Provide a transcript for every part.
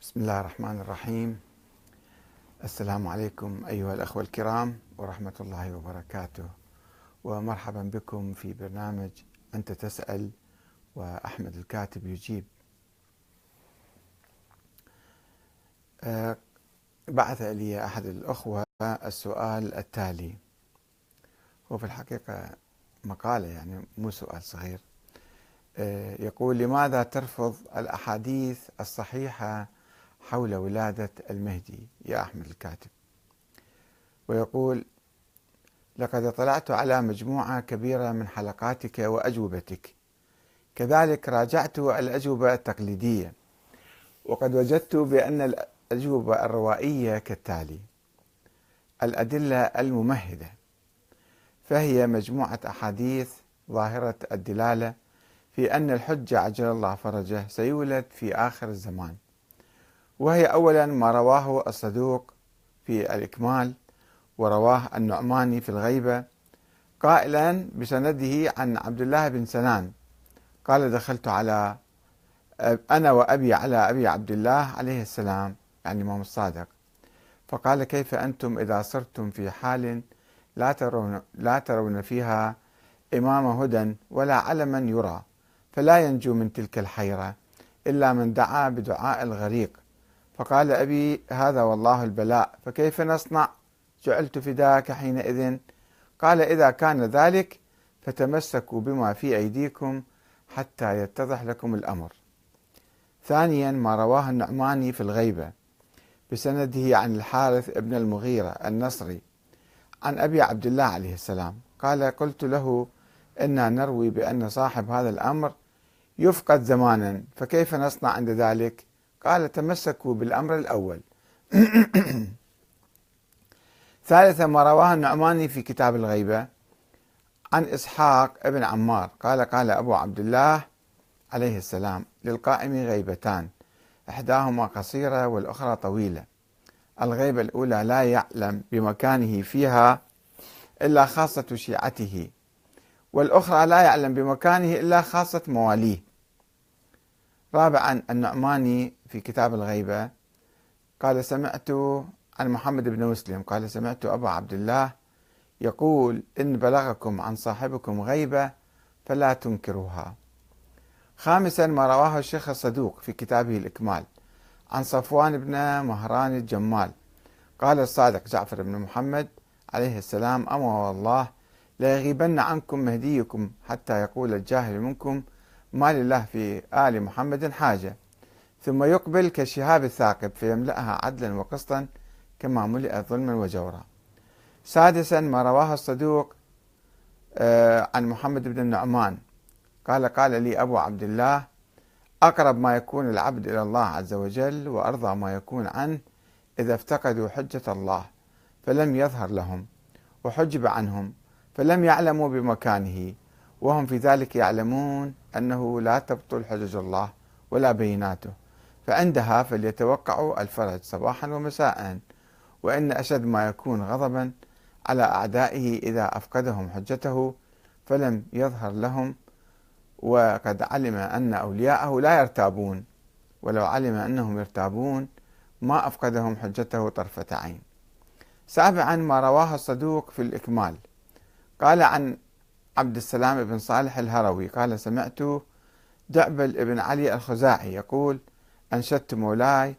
بسم الله الرحمن الرحيم. السلام عليكم أيها الأخوة الكرام ورحمة الله وبركاته. ومرحبا بكم في برنامج أنت تسأل وأحمد الكاتب يجيب. أه، بعث لي أحد الأخوة السؤال التالي. هو في الحقيقة مقالة يعني مو سؤال صغير. أه، يقول لماذا ترفض الأحاديث الصحيحة حول ولادة المهدي يا أحمد الكاتب. ويقول لقد اطلعت على مجموعة كبيرة من حلقاتك وأجوبتك. كذلك راجعت الأجوبة التقليدية وقد وجدت بأن الأجوبة الروائية كالتالي الأدلة الممهدة فهي مجموعة أحاديث ظاهرة الدلالة في أن الحجة عجل الله فرجه سيولد في آخر الزمان. وهي أولا ما رواه الصدوق في الإكمال ورواه النعماني في الغيبة قائلا بسنده عن عبد الله بن سنان. قال دخلت على أنا وأبي على أبي عبد الله عليه السلام يعني الإمام الصادق. فقال كيف أنتم إذا صرتم في حال لا ترون, لا ترون فيها إمام هدى ولا علما يرى فلا ينجو من تلك الحيرة إلا من دعا بدعاء الغريق فقال أبي هذا والله البلاء فكيف نصنع؟ جعلت فداك حينئذ. قال إذا كان ذلك فتمسكوا بما في أيديكم حتى يتضح لكم الأمر. ثانيا ما رواه النعماني في الغيبة بسنده عن الحارث ابن المغيرة النصري عن أبي عبد الله عليه السلام. قال قلت له إنا نروي بأن صاحب هذا الأمر يفقد زمانا فكيف نصنع عند ذلك؟ قال تمسكوا بالأمر الأول. ثالثا ما رواه النعماني في كتاب الغيبة عن إسحاق ابن عمار. قال قال أبو عبد الله عليه السلام للقائم غيبتان إحداهما قصيرة والأخرى طويلة. الغيبة الأولى لا يعلم بمكانه فيها إلا خاصة شيعته والأخرى لا يعلم بمكانه إلا خاصة مواليه. رابعا النعماني في كتاب الغيبة قال سمعت عن محمد بن مسلم. قال سمعت أبا عبد الله يقول إن بلغكم عن صاحبكم غيبة فلا تنكروها. خامسا ما رواه الشيخ الصدوق في كتابه الإكمال عن صفوان بن مهران الجمال. قال الصادق جعفر بن محمد عليه السلام أما والله ليغيبن عنكم مهديكم حتى يقول الجاهل منكم ما لله في آل محمد حاجة ثم يقبل كشهاب الثاقب فيملأها عدلا وقسطا كما ملئت ظلما وجورا سادسا ما رواه الصدوق آه، عن محمد بن النعمان. قال قال لي أبو عبد الله أقرب ما يكون العبد إلى الله عز وجل وأرضى ما يكون عنه إذا افتقدوا حجة الله فلم يظهر لهم وحجب عنهم فلم يعلموا بمكانه وهم في ذلك يعلمون أنه لا تبطل حجج الله ولا بيناته. فعندها فليتوقعوا الفرج صباحا ومساء وإن أشد ما يكون غضبا على أعدائه إذا أفقدهم حجته فلم يظهر لهم وقد علم أن أولياءه لا يرتابون. ولو علم أنهم يرتابون ما أفقدهم حجته طرفة عين. سابعا ما رواه الصدوق في الإكمال. قال عن عبد السلام بن صالح الهروي قال سمعت دعبل بن علي الخزاعي يقول أنشدت مولاي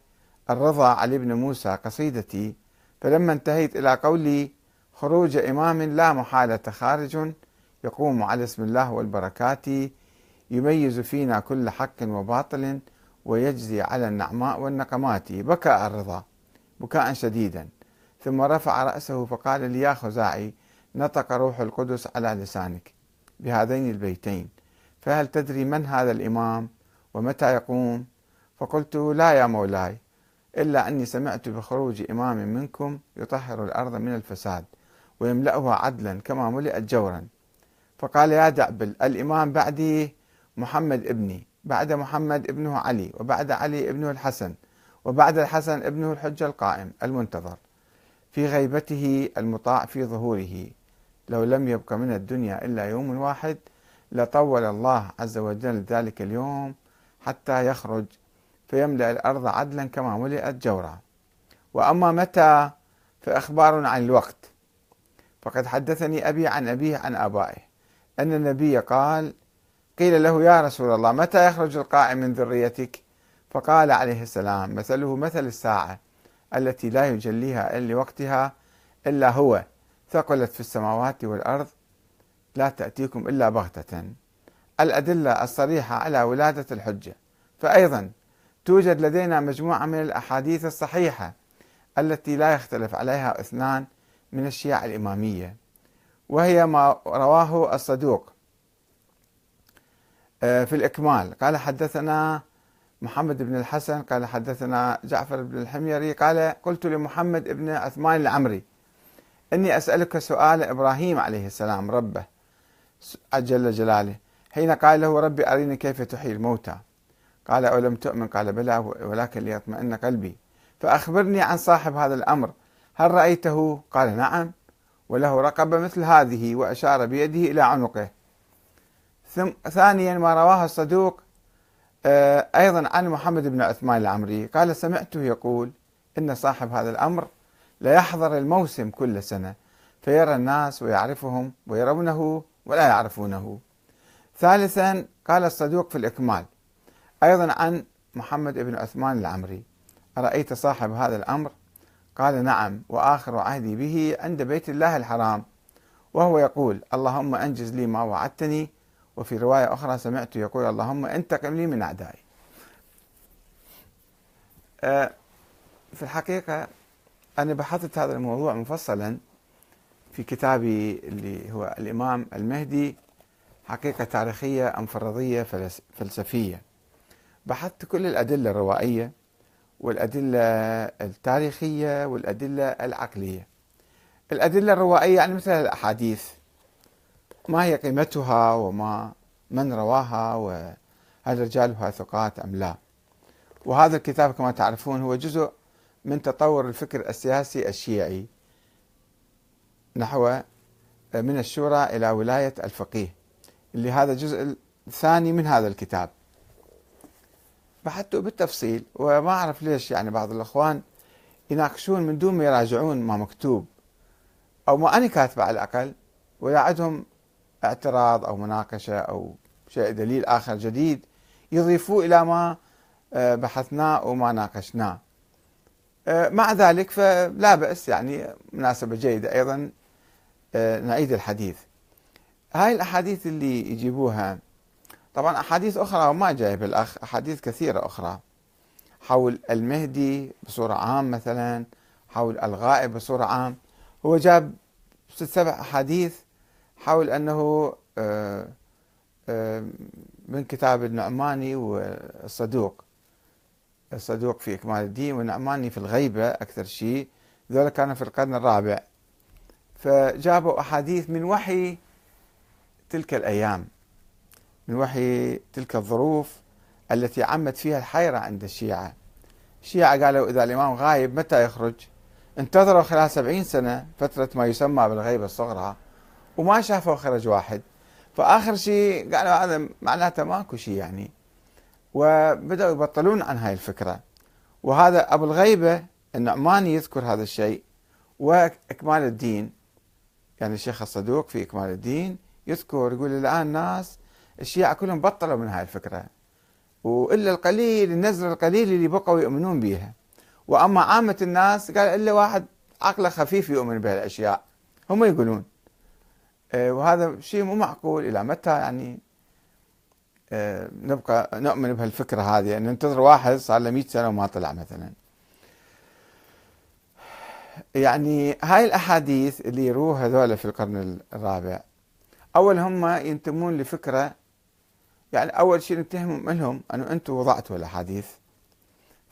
الرضا علي بن موسى قصيدتي فلما انتهيت إلى قولي خروج إمام لا محالة خارج يقوم على اسم الله والبركات يميز فينا كل حق وباطل ويجزي على النعماء والنقمات. بكى الرضا بكاء شديدا. ثم رفع رأسه فقال لي يا خزاعي نطق روح القدس على لسانك بهذين البيتين فهل تدري من هذا الإمام ومتى يقوم؟ فقلت لا يا مولاي إلا أني سمعت بخروج إمام منكم يطهر الأرض من الفساد ويملأها عدلا كما ملئت جورا. فقال يا دعبل الإمام بعدي محمد ابني بعد محمد ابنه علي وبعد علي ابنه الحسن وبعد الحسن ابنه الحجة القائم المنتظر في غيبته المطاع في ظهوره. لو لم يبق من الدنيا إلا يوم واحد لطول الله عز وجل ذلك اليوم حتى يخرج فيملأ الأرض عدلا كما ملئت جورا. وأما متى فإخبار عن الوقت. فقد حدثني أبي عن أبيه عن آبائه. أن النبي قال قيل له يا رسول الله متى يخرج القائم من ذريتك؟ فقال عليه السلام مثله مثل الساعة التي لا يجليها لوقتها إلا هو ثقلت في السماوات والأرض لا تأتيكم إلا بغتة. الأدلة الصريحة على ولادة الحجة. فأيضا توجد لدينا مجموعة من الأحاديث الصحيحة التي لا يختلف عليها اثنان من الشيعة الإمامية وهي ما رواه الصدوق آه، في الإكمال. قال حدثنا محمد بن الحسن قال حدثنا جعفر بن الحميري قال قلت لمحمد بن عثمان العمري إني أسألك سؤال إبراهيم عليه السلام ربه جل جلاله حين قال له ربي أريني كيف تحيي الموتى؟ قال أولم تؤمن؟ قال بلى ولكن ليطمئن قلبي. فأخبرني عن صاحب هذا الأمر. هل رأيته؟ قال نعم وله رقبة مثل هذه وأشار بيده إلى عنقه. ثم ثانيا ما رواه الصدوق آه، أيضا عن محمد بن عثمان العمري. قال سمعته يقول إن صاحب هذا الأمر ليحضر الموسم كل سنة فيرى الناس ويعرفهم ويرونه ولا يعرفونه. ثالثا قال الصدوق في الإكمال أيضا عن محمد بن عثمان العمري. أرأيت صاحب هذا الأمر؟ قال نعم وآخر عهدي به عند بيت الله الحرام. وهو يقول اللهم أنجز لي ما وعدتني. وفي رواية أخرى سمعت يقول اللهم انتقم لي من أعدائي. آه، في الحقيقة أنا بحثت هذا الموضوع مفصلا في كتابي اللي هو الإمام المهدي حقيقة تاريخية أم فرضية فلسفية. بحثت كل الأدلة الروائية والأدلة التاريخية والأدلة العقلية. الأدلة الروائية يعني مثل الأحاديث. ما هي قيمتها وما من رواها وهل رجالها ثقات أم لا. وهذا الكتاب كما تعرفون هو جزء من تطور الفكر السياسي الشيعي نحو من الشورى إلى ولاية الفقيه. اللي هذا الجزء الثاني من هذا الكتاب. بحثته بالتفصيل وما أعرف ليش يعني بعض الأخوان يناقشون من دون ما يراجعون ما مكتوب أو ما أنا كاتبة على الأقل ولا عندهم اعتراض أو مناقشة أو شيء دليل آخر جديد يضيفوه إلى ما آه، بحثناه وما ناقشناه. آه، مع ذلك فلا بأس يعني مناسبة جيدة أيضا آه، نعيد الحديث. هاي الأحاديث اللي يجيبوها طبعا أحاديث أخرى وما جايب الأخ أحاديث كثيرة أخرى. حول المهدي بصورة عام مثلا حول الغائب بصورة عام. هو جاب ست سبع أحاديث حول أنه آه، آه، من كتاب النعماني والصدوق. الصدوق في إكمال الدين والنعماني في الغيبة أكثر شيء. ذولا كانوا في القرن الرابع. فجابوا أحاديث من وحي تلك الأيام. من وحي تلك الظروف التي عمت فيها الحيرة عند الشيعة. الشيعة قالوا إذا الإمام غايب متى يخرج؟ انتظروا خلال سبعين سنة فترة ما يسمى بالغيبة الصغرى وما شافوا خرج واحد. فآخر شيء قالوا هذا معناته ماكو شيء يعني. وبدأوا يبطلون عن هاي الفكرة. وهذا أبو الغيبة النعماني يذكر هذا الشيء. وإكمال الدين يعني الشيخ الصدوق في إكمال الدين يذكر يقول الآن ناس الشيعة كلهم بطلوا من هاي الفكرة. وإلا القليل النزر القليل اللي بقوا يؤمنون بها وأما عامة الناس قال إلا واحد عقله خفيف يؤمن بهالأشياء هم يقولون. آه، وهذا شيء مو معقول إلى متى يعني آه، نبقى نؤمن بهالفكرة هذه. أن ننتظر واحد صار له 100 سنة وما طلع مثلا. يعني هاي الأحاديث اللي يروها هذول في القرن الرابع أول هم ينتمون لفكرة يعني أول شيء نتهمهم لهم أنه أنتم وضعتوا الأحاديث.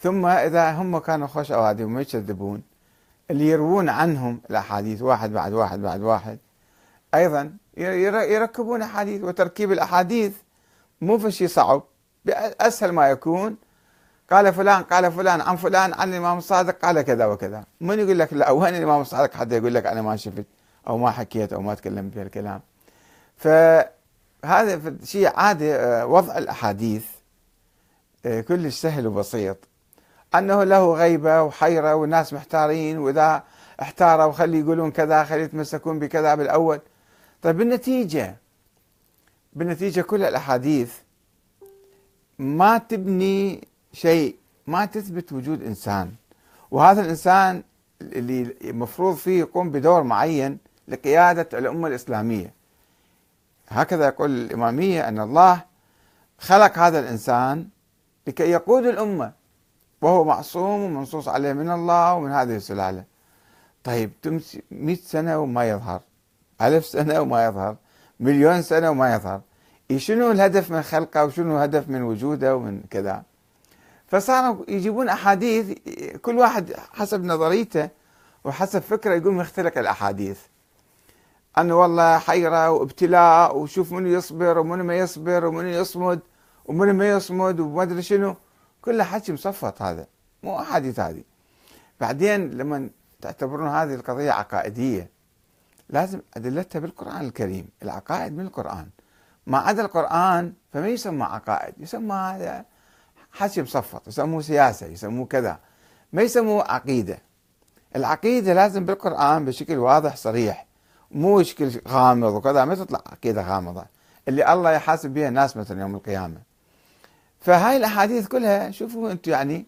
ثم إذا هم كانوا خوش أوادي وما يكذبون اللي يروون عنهم الأحاديث واحد بعد واحد بعد واحد. أيضا يركبون أحاديث وتركيب الأحاديث مو في شيء صعب. أسهل ما يكون قال فلان قال فلان عن فلان عن الإمام الصادق قال كذا وكذا. من يقول لك لا؟ وين الإمام الصادق؟ حتى يقول لك أنا ما شفت أو ما حكيت أو ما تكلمت بهالكلام فهذا شيء عادي آه، وضع الأحاديث آه، كلش سهل وبسيط. أنه له غيبة وحيرة والناس محتارين وإذا احتاروا خلي يقولون كذا خلي يتمسكون بكذا بالأول. طيب بالنتيجة بالنتيجة كل الأحاديث ما تبني شيء ما تثبت وجود إنسان. وهذا الإنسان اللي المفروض فيه يقوم بدور معين لقيادة الأمة الإسلامية. هكذا يقول الإمامية أن الله خلق هذا الإنسان لكي يقود الأمة وهو معصوم ومنصوص عليه من الله ومن هذه السلالة. طيب تمشي 100 سنة وما يظهر ألف سنة وما يظهر مليون سنة وما يظهر. شنو الهدف من خلقه وشنو الهدف من وجوده ومن كذا؟ فصاروا يجيبون أحاديث كل واحد حسب نظريته وحسب فكره يقول مختلق الأحاديث. أنه والله حيرة وابتلاء وشوف منو يصبر ومنو ما يصبر ومنو يصمد ومنو ما يصمد وما أدري شنو. كله حكي مصفط هذا مو أحاديث هذه بعدين لما تعتبرون هذه القضية عقائدية لازم أدلتها بالقرآن الكريم العقائد من القرآن. ما عدا القرآن فما يسمى عقائد يسمى هذا حكي مصفط يسموه سياسة يسموه كذا. ما يسموه عقيدة. العقيدة لازم بالقرآن بشكل واضح صريح. مو بشكل غامض وكذا ما تطلع عقيدة غامضة. اللي الله يحاسب بها الناس مثلا يوم القيامة. فهاي الأحاديث كلها شوفوا أنتم يعني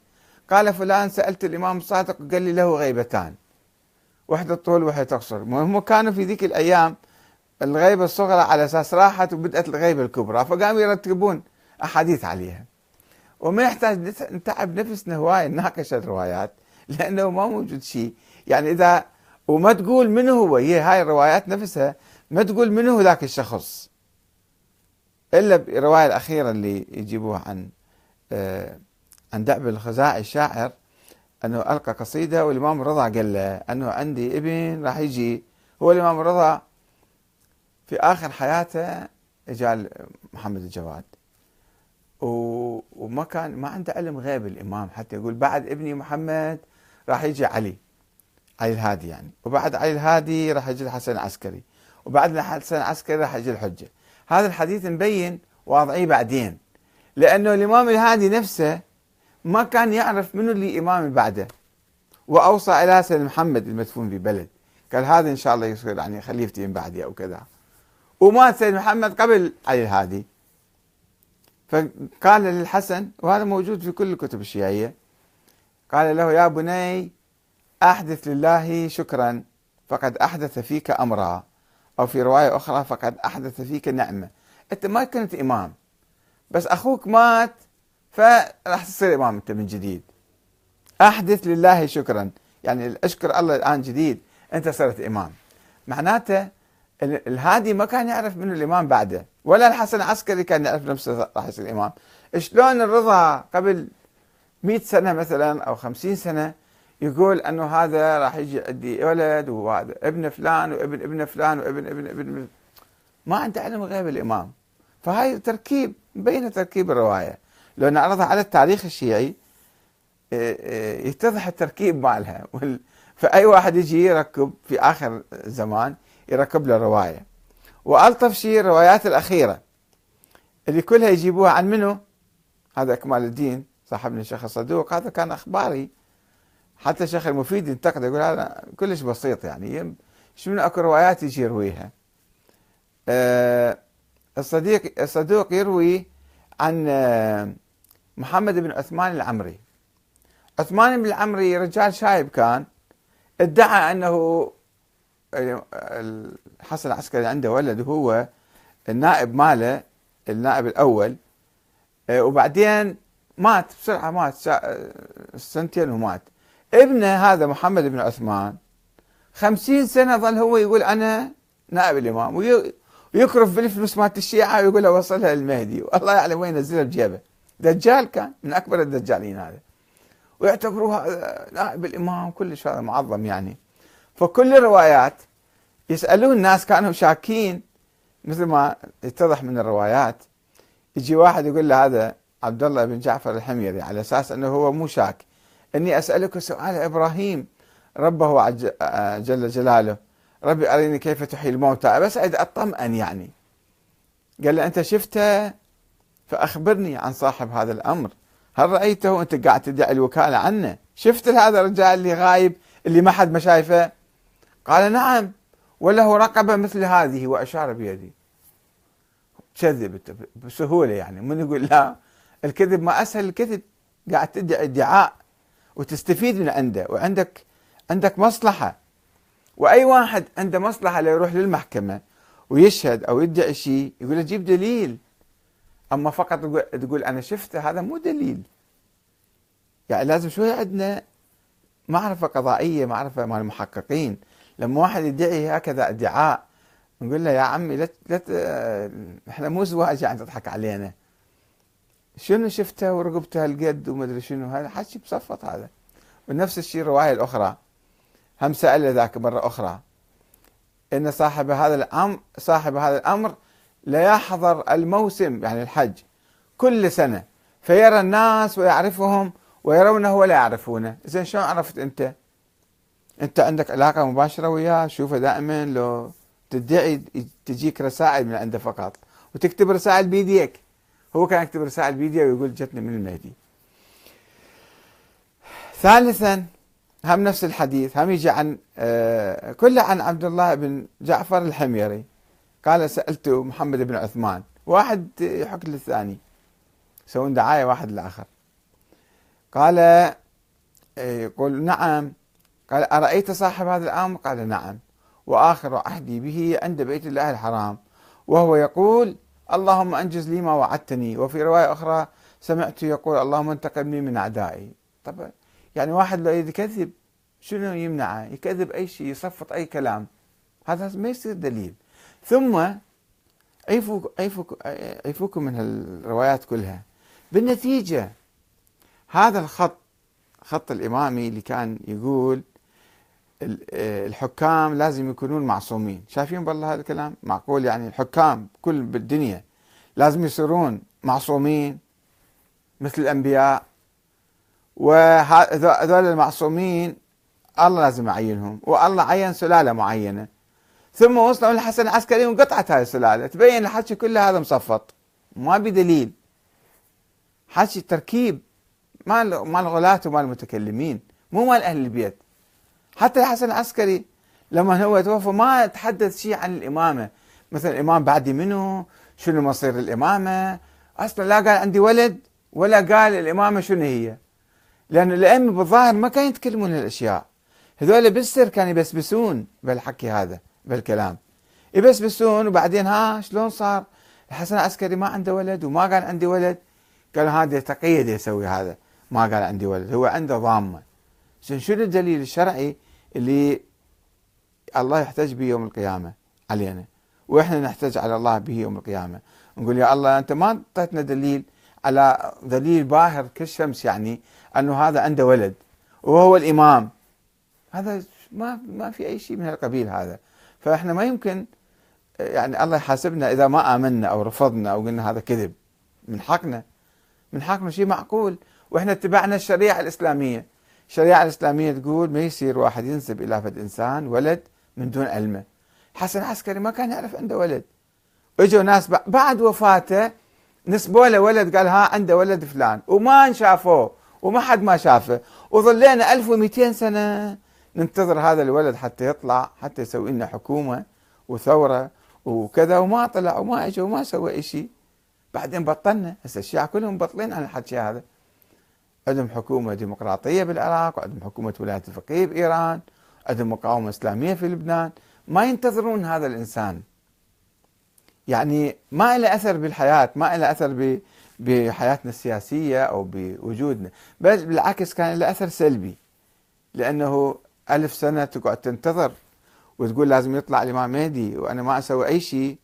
قال فلان سألت الإمام الصادق قال لي له غيبتان. وحدة طول وحدة تقصر. هم كانوا في ذيك الأيام الغيبة الصغرى على أساس راحت وبدأت الغيبة الكبرى فقاموا يرتبون أحاديث عليها. وما يحتاج نتعب نفسنا هواية نناقش الروايات لأنه ما موجود شيء. يعني إذا وما تقول منه هو؟ هي هاي الروايات نفسها ما تقول منه ذاك الشخص. إلا بالرواية الأخيرة اللي يجيبوها عن آه عن دعب الخزاعي الشاعر أنه ألقى قصيدة والإمام الرضا قال له أنه عندي ابن راح يجي. هو الإمام الرضا في آخر حياته جاء محمد الجواد. وما كان ما عنده علم غيب الإمام حتى يقول بعد ابني محمد راح يجي علي. علي الهادي يعني. وبعد علي الهادي راح يجي الحسن العسكري. وبعد الحسن العسكري راح يجي الحجة. هذا الحديث مبين واضعيه بعدين. لأنه الإمام الهادي نفسه ما كان يعرف منو اللي إمام بعده. وأوصى إلى سيدنا محمد المدفون في بلد. قال هذا إن شاء الله يصير يعني خليفتي من بعدي أو كذا. ومات سيدنا محمد قبل علي الهادي فقال للحسن وهذا موجود في كل الكتب الشيعية. قال له يا بني أحدث لله شكرا فقد أحدث فيك أمرا. أو في رواية أخرى فقد أحدث فيك نعمة. أنت ما كنت إمام. بس أخوك مات فراح تصير إمام أنت من جديد. أحدث لله شكرا. يعني أشكر الله الآن جديد أنت صرت إمام. معناته الهادي ما كان يعرف من الإمام بعده. ولا الحسن العسكري كان يعرف نفسه راح يصير إمام. شلون الرضا قبل 100 سنة مثلا أو 50 سنة يقول أنه هذا راح يجي عندي ولد وهذا ابن فلان وابن ابن فلان وابن ابن ابن, ما عنده علم غيب الإمام. فهاي تركيب مبينة تركيب الرواية. لو نعرضها على التاريخ الشيعي إيه، إيه، يتضح التركيب مالها. فأي واحد يجي يركب في آخر الزمان يركب له رواية. وألطف شيء الروايات الأخيرة اللي كلها يجيبوها عن منه هذا كمال الدين صاحبنا الشيخ الصدوق. هذا كان أخباري. حتى الشيخ المفيد ينتقد يقول هذا كلش بسيط يعني. شنو أكو روايات يجي يرويها؟ أه الصديق الصدوق يروي عن آه، محمد بن عثمان العمري. عثمان بن العمري رجال شايب كان ادعى أنه الحسن العسكري عنده ولد هو النائب ماله النائب الأول. آه، وبعدين مات بسرعة مات سنتين ومات. ابنه هذا محمد بن عثمان خمسين سنة ظل هو يقول أنا نائب الإمام ويكرف بالفلوس مالت الشيعة ويقول له وصلها للمهدي. والله يعلم وين نزلها بجيبه دجال كان من أكبر الدجالين هذا. ويعتبروها نائب الإمام كلش هذا معظم يعني. فكل الروايات يسألون الناس كانوا شاكين مثل ما يتضح من الروايات. يجي واحد يقول له هذا عبد الله بن جعفر الحميري على أساس أنه هو مو شاك إني أسألك سؤال إبراهيم ربه جل جلاله. ربي اريني كيف تحيي الموتى؟ بس اريد أطمئن يعني. قال له أنت شفته فأخبرني عن صاحب هذا الأمر. هل رأيته؟ أنت قاعد تدعي الوكالة عنه. شفت هذا الرجال اللي غايب اللي ما حد ما شايفه؟ قال نعم وله رقبة مثل هذه وأشار بيدي. كذب بسهولة يعني. من يقول لا الكذب ما أسهل الكذب. قاعد تدعي ادعاء. وتستفيد من عنده وعندك عندك مصلحة. وأي واحد عنده مصلحة ليروح للمحكمة ويشهد أو يدعي شيء يقول له جيب دليل. أما فقط تقول أنا شفته هذا مو دليل. يعني لازم شوية عندنا معرفة قضائية معرفة مال المحققين. لما واحد يدعي هكذا ادعاء نقول له يا عمي لا إحنا مو زواج يعني تضحك علينا. شنو شفته ورقبته هالقد وما أدري شنو؟ هذا حكي بصفط هذا. ونفس الشيء الروايه الأخرى. هم سأل ذاك مرة أخرى. إن صاحب هذا الأمر صاحب هذا الأمر لا يحضر الموسم يعني الحج كل سنة. فيرى الناس ويعرفهم ويرونه ولا يعرفونه. زين شلون عرفت أنت؟ أنت عندك علاقة مباشرة وياه شوفه دائما لو تدعي تجيك رسائل من عنده فقط. وتكتب رسائل بيديك. هو كان يكتب رسائل بيديه ويقول جتني من المهدي. ثالثا هم نفس الحديث هم يجي عن آه كله عن عبد الله بن جعفر الحميري. قال سألت محمد بن عثمان. واحد يحك للثاني. يسوون دعاية واحد للآخر قال آه، يقول نعم. قال أرأيت صاحب هذا الأمر؟ قال نعم. وآخر عهدي به عند بيت الله الحرام. وهو يقول اللهم أنجز لي ما وعدتني. وفي رواية أخرى سمعت يقول اللهم انتقمني من أعدائي. طبعا يعني واحد لو يكذب شنو يمنعه؟ يكذب أي شيء يصفط أي كلام. هذا ما يصير دليل. ثم عيفوك عيفوك عيفوكم من الروايات كلها. بالنتيجة هذا الخط خط الإمامي اللي كان يقول الحكام لازم يكونون معصومين. شايفين بالله هذا الكلام؟ معقول يعني الحكام كل بالدنيا لازم يصيرون معصومين مثل الأنبياء. وهذول المعصومين الله لازم يعينهم والله عين سلالة معينة. ثم وصلوا للحسن العسكري وانقطعت هاي السلالة. تبين الحكي كله هذا مصفط. ما بدليل حكي تركيب. مال مال غلاة ومال المتكلمين. مو مال أهل البيت. حتى الحسن العسكري لما هو توفى ما تحدث شيء عن الإمامة. مثلا الإمام بعدي منه شنو مصير الإمامة؟ أصلا لا قال عندي ولد ولا قال الإمامة شنو هي. لأن الأئمة بالظاهر ما كانوا يتكلمون هالأشياء. هذول بالسر كانوا يبسبسون بالحكي هذا بالكلام. يبسبسون وبعدين ها شلون صار؟ الحسن العسكري ما عنده ولد وما قال عندي ولد. قالوا هذا تقية يسوي هذا. ما قال عندي ولد هو عنده ضامة. شنو الدليل الشرعي؟ اللي الله يحتج به يوم القيامة علينا. وإحنا نحتج على الله به يوم القيامة. نقول يا الله أنت ما أعطيتنا دليل على دليل باهر كالشمس يعني أنه هذا عنده ولد وهو الإمام. هذا ما ما في أي شيء من القبيل هذا. فإحنا ما يمكن يعني الله يحاسبنا إذا ما آمنا أو رفضنا أو قلنا هذا كذب. من حقنا. من حقنا شيء معقول. وإحنا اتبعنا الشريعة الإسلامية. الشريعه الإسلامية تقول ما يصير واحد ينسب إلى فد إنسان ولد من دون علمه حسن عسكري ما كان يعرف عنده ولد. إجوا ناس بعد وفاته نسبوا له ولد قال ها عنده ولد فلان. وما شافوه وما حد ما شافه. وظلينا 1200 سنة ننتظر هذا الولد حتى يطلع حتى يسوي لنا حكومة وثورة وكذا وما طلع وما اجى وما سوى شيء بعدين بطلنا. هسه الشيعة كلهم بطلين عن الحكي هذا. عندهم حكومة ديمقراطية بالعراق وعندهم حكومة ولاية الفقيه بإيران عندهم مقاومة إسلامية في لبنان. ما ينتظرون هذا الإنسان. يعني ما له أثر بالحياة ما له أثر بحياتنا السياسية أو بوجودنا. بل بالعكس كان له أثر سلبي. لأنه ألف سنة تقعد تنتظر وتقول لازم يطلع الإمام مهدي وأنا ما أسوي أي شيء.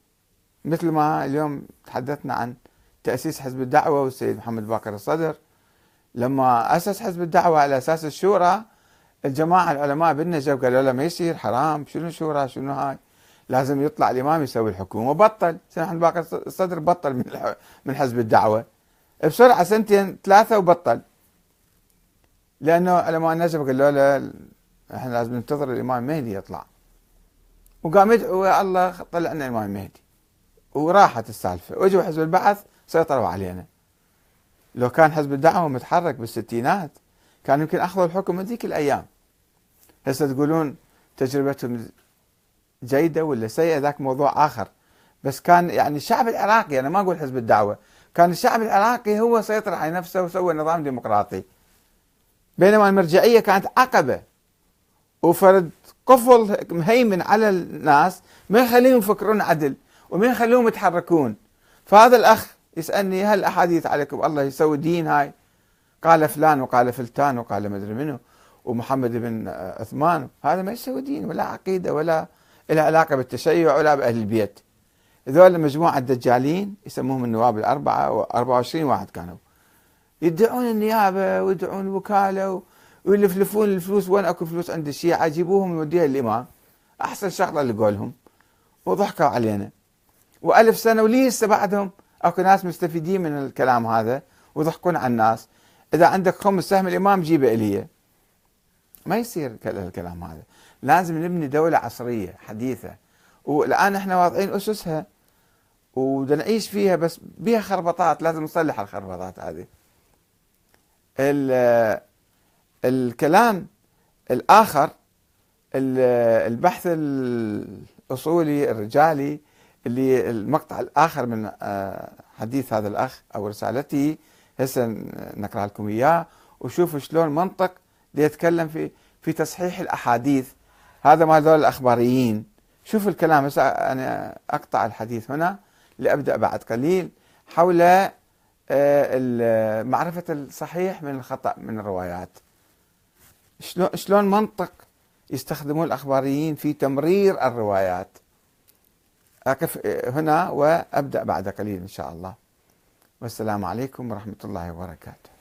مثل ما اليوم تحدثنا عن تأسيس حزب الدعوة والسيد محمد باكر الصدر. لما أسس حزب الدعوة على أساس الشورى الجماعة العلماء بالنجف قالوا له ما يصير حرام شنو شورى شنو هاي؟ لازم يطلع الإمام يسوي الحكومة بطل محمد باكر الصدر بطل من من حزب الدعوة. بسرعة سنتين ثلاثة وبطل. لأنه علماء النجف قالوا له إحنا لازم ننتظر الإمام المهدي يطلع. وقام يدعو يا الله طلع لنا الإمام المهدي وراحت السالفة. واجوا حزب البعث سيطروا علينا. لو كان حزب الدعوة متحرك بالستينات كان يمكن أخذوا الحكم من ذيك الأيام. هسه تقولون تجربتهم جيدة ولا سيئة؟ ذاك موضوع آخر. بس كان يعني الشعب العراقي أنا ما أقول حزب الدعوة كان الشعب العراقي هو سيطر على نفسه وسوى نظام ديمقراطي. بينما المرجعية كانت عقبة وفرد قفل مهيمن على الناس ما يخليهم يفكرون عدل وما يخليهم يتحركون. فهذا الأخ يسألني هل أحاديث عليكم؟ الله يسوي دين هاي. قال فلان وقال فلتان وقال مدري منه ومحمد بن عثمان. هذا ما يسوي دين ولا عقيدة ولا له علاقة بالتشيع ولا بأهل البيت. هذول مجموعة دجالين يسموهم النواب الأربعة و24 واحد كانوا. يدعون النيابة ويدعون الوكالة ويلفلفون الفلوس وين أكو فلوس عند الشيعة جيبوهم يوديها للإمام. أحسن شغلة لقولهم وضحكوا علينا. وألف سنة وليس بعدهم. أكو ناس مستفيدين من الكلام هذا ويضحكون على الناس. إذا عندك خمس سهم الإمام جيبه إليه ما يصير الكلام هذا. لازم نبني دولة عصرية حديثة. والآن إحنا واضعين أسسها. ونعيش فيها بس بها خربطات. لازم نصلح الخربطات هذه. الكلام الآخر البحث الأصولي الرجالي اللي المقطع الآخر من آه، حديث هذا الأخ أو رسالته هسه نقرأ لكم إياه وشوفوا شلون منطق يتكلم في في تصحيح الأحاديث. هذا ما هذول الأخباريين. شوف الكلام هسه أنا أقطع الحديث هنا لأبدأ بعد قليل حول آه، معرفة الصحيح من الخطأ من الروايات. شلون منطق يستخدمون الأخباريين في تمرير الروايات؟ أقف هنا وأبدأ بعد قليل إن شاء الله. والسلام عليكم ورحمة الله وبركاته.